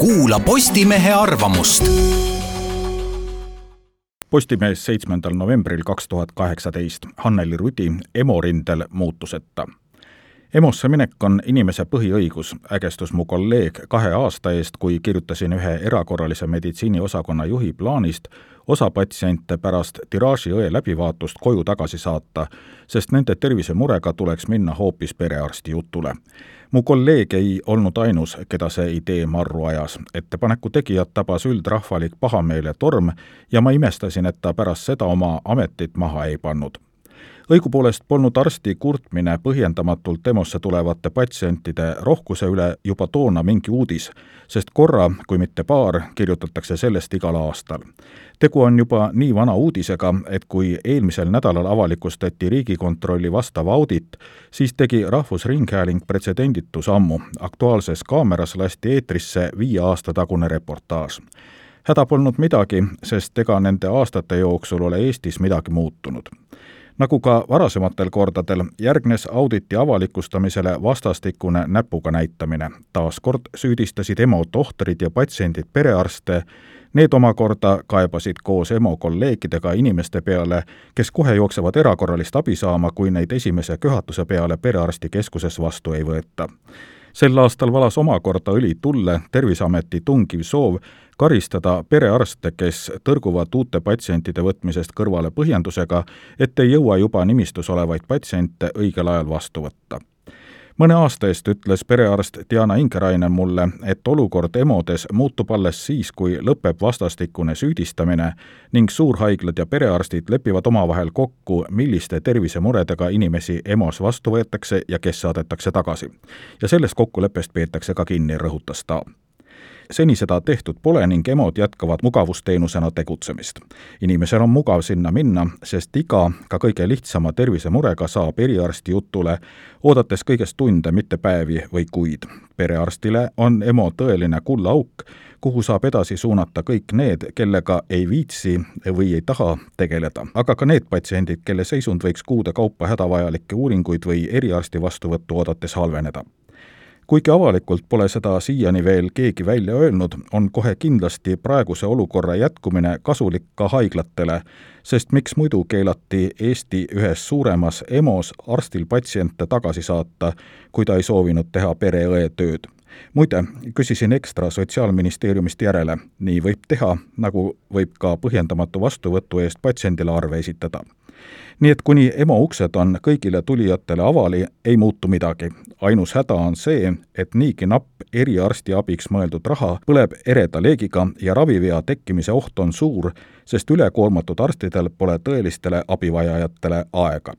kuula Postimehe arvamust. Postimees seitsmendal novembril kaks tuhat kaheksateist. Hanneli Rudi EMO rindel muutuseta. EMO-sse minek on inimese põhiõigus, ägestus mu kolleeg kahe aasta eest, kui kirjutasin ühe erakorralise meditsiini osakonna juhi plaanist osa patsiente pärast tiraaži õe läbivaatust koju tagasi saata, sest nende tervisemurega tuleks minna hoopis perearsti jutule. mu kolleeg ei olnud ainus, keda see idee marru ajas. ettepaneku tegijat tabas üldrahvalik pahameele torm ja ma imestasin, et ta pärast seda oma ametit maha ei pannud õigupoolest polnud arsti kurtmine põhjendamatult EMO-sse tulevate patsientide rohkuse üle juba toona mingi uudis, sest korra, kui mitte paar, kirjutatakse sellest igal aastal. tegu on juba nii vana uudisega, et kui eelmisel nädalal avalikustati Riigikontrolli vastav audit, siis tegi Rahvusringhääling pretsedenditu sammu. Aktuaalses kaameras lasti eetrisse viie aasta tagune reportaaž häda polnud midagi, sest ega nende aastate jooksul ole Eestis midagi muutunud nagu ka varasematel kordadel, järgnes auditi avalikustamisele vastastikune näpuga näitamine. taas kord süüdistasid EMO tohtrid ja patsiendid perearste, need omakorda kaebasid koos EMO kolleegidega inimeste peale, kes kohe jooksevad erakorralist abi saama, kui neid esimese köhatuse peale perearstikeskuses vastu ei võeta sel aastal valas omakorda õli tulle Terviseameti tungiv soov karistada perearste, kes tõrguvad uute patsientide võtmisest kõrvale põhjendusega, et ei jõua juba nimistus olevaid patsiente õigel ajal vastu võtta mõne aasta eest ütles perearst Diana Ingerainen mulle, et olukord EMO-des muutub alles siis, kui lõpeb vastastikune süüdistamine ning suurhaiglad ja perearstid lepivad omavahel kokku, milliste tervisemuredega inimesi EMO-s vastu võetakse ja kes saadetakse tagasi. ja sellest kokkuleppest peetakse ka kinni, rõhutas ta seni seda tehtud pole ning EMO-d jätkavad mugavusteenusena tegutsemist. inimesel on mugav sinna minna, sest iga, ka kõige lihtsama tervisemurega saab eriarsti jutule, oodates kõigest tunde, mitte päevi või kuid. perearstile on EMO tõeline kullaauk, kuhu saab edasi suunata kõik need, kellega ei viitsi või ei taha tegeleda, aga ka need patsiendid, kelle seisund võiks kuude kaupa hädavajalikke uuringuid või eriarsti vastuvõttu oodates halveneda kuigi avalikult pole seda siiani veel keegi välja öelnud, on kohe kindlasti praeguse olukorra jätkumine kasulik ka haiglatele, sest miks muidu keelati Eesti ühes suuremas EMO-s arstil patsiente tagasi saata, kui ta ei soovinud teha pereõe tööd. Muide, küsisin ekstra Sotsiaalministeeriumist järele, nii võib teha, nagu võib ka põhjendamatu vastuvõtu eest patsiendile arve esitada nii et kuni EMO uksed on kõigile tulijatele avali, ei muutu midagi. ainus häda on see, et niigi napp eriarstiabiks mõeldud raha põleb ereda leegiga ja ravivea tekkimise oht on suur, sest ülekoormatud arstidel pole tõelistele abivajajatele aega.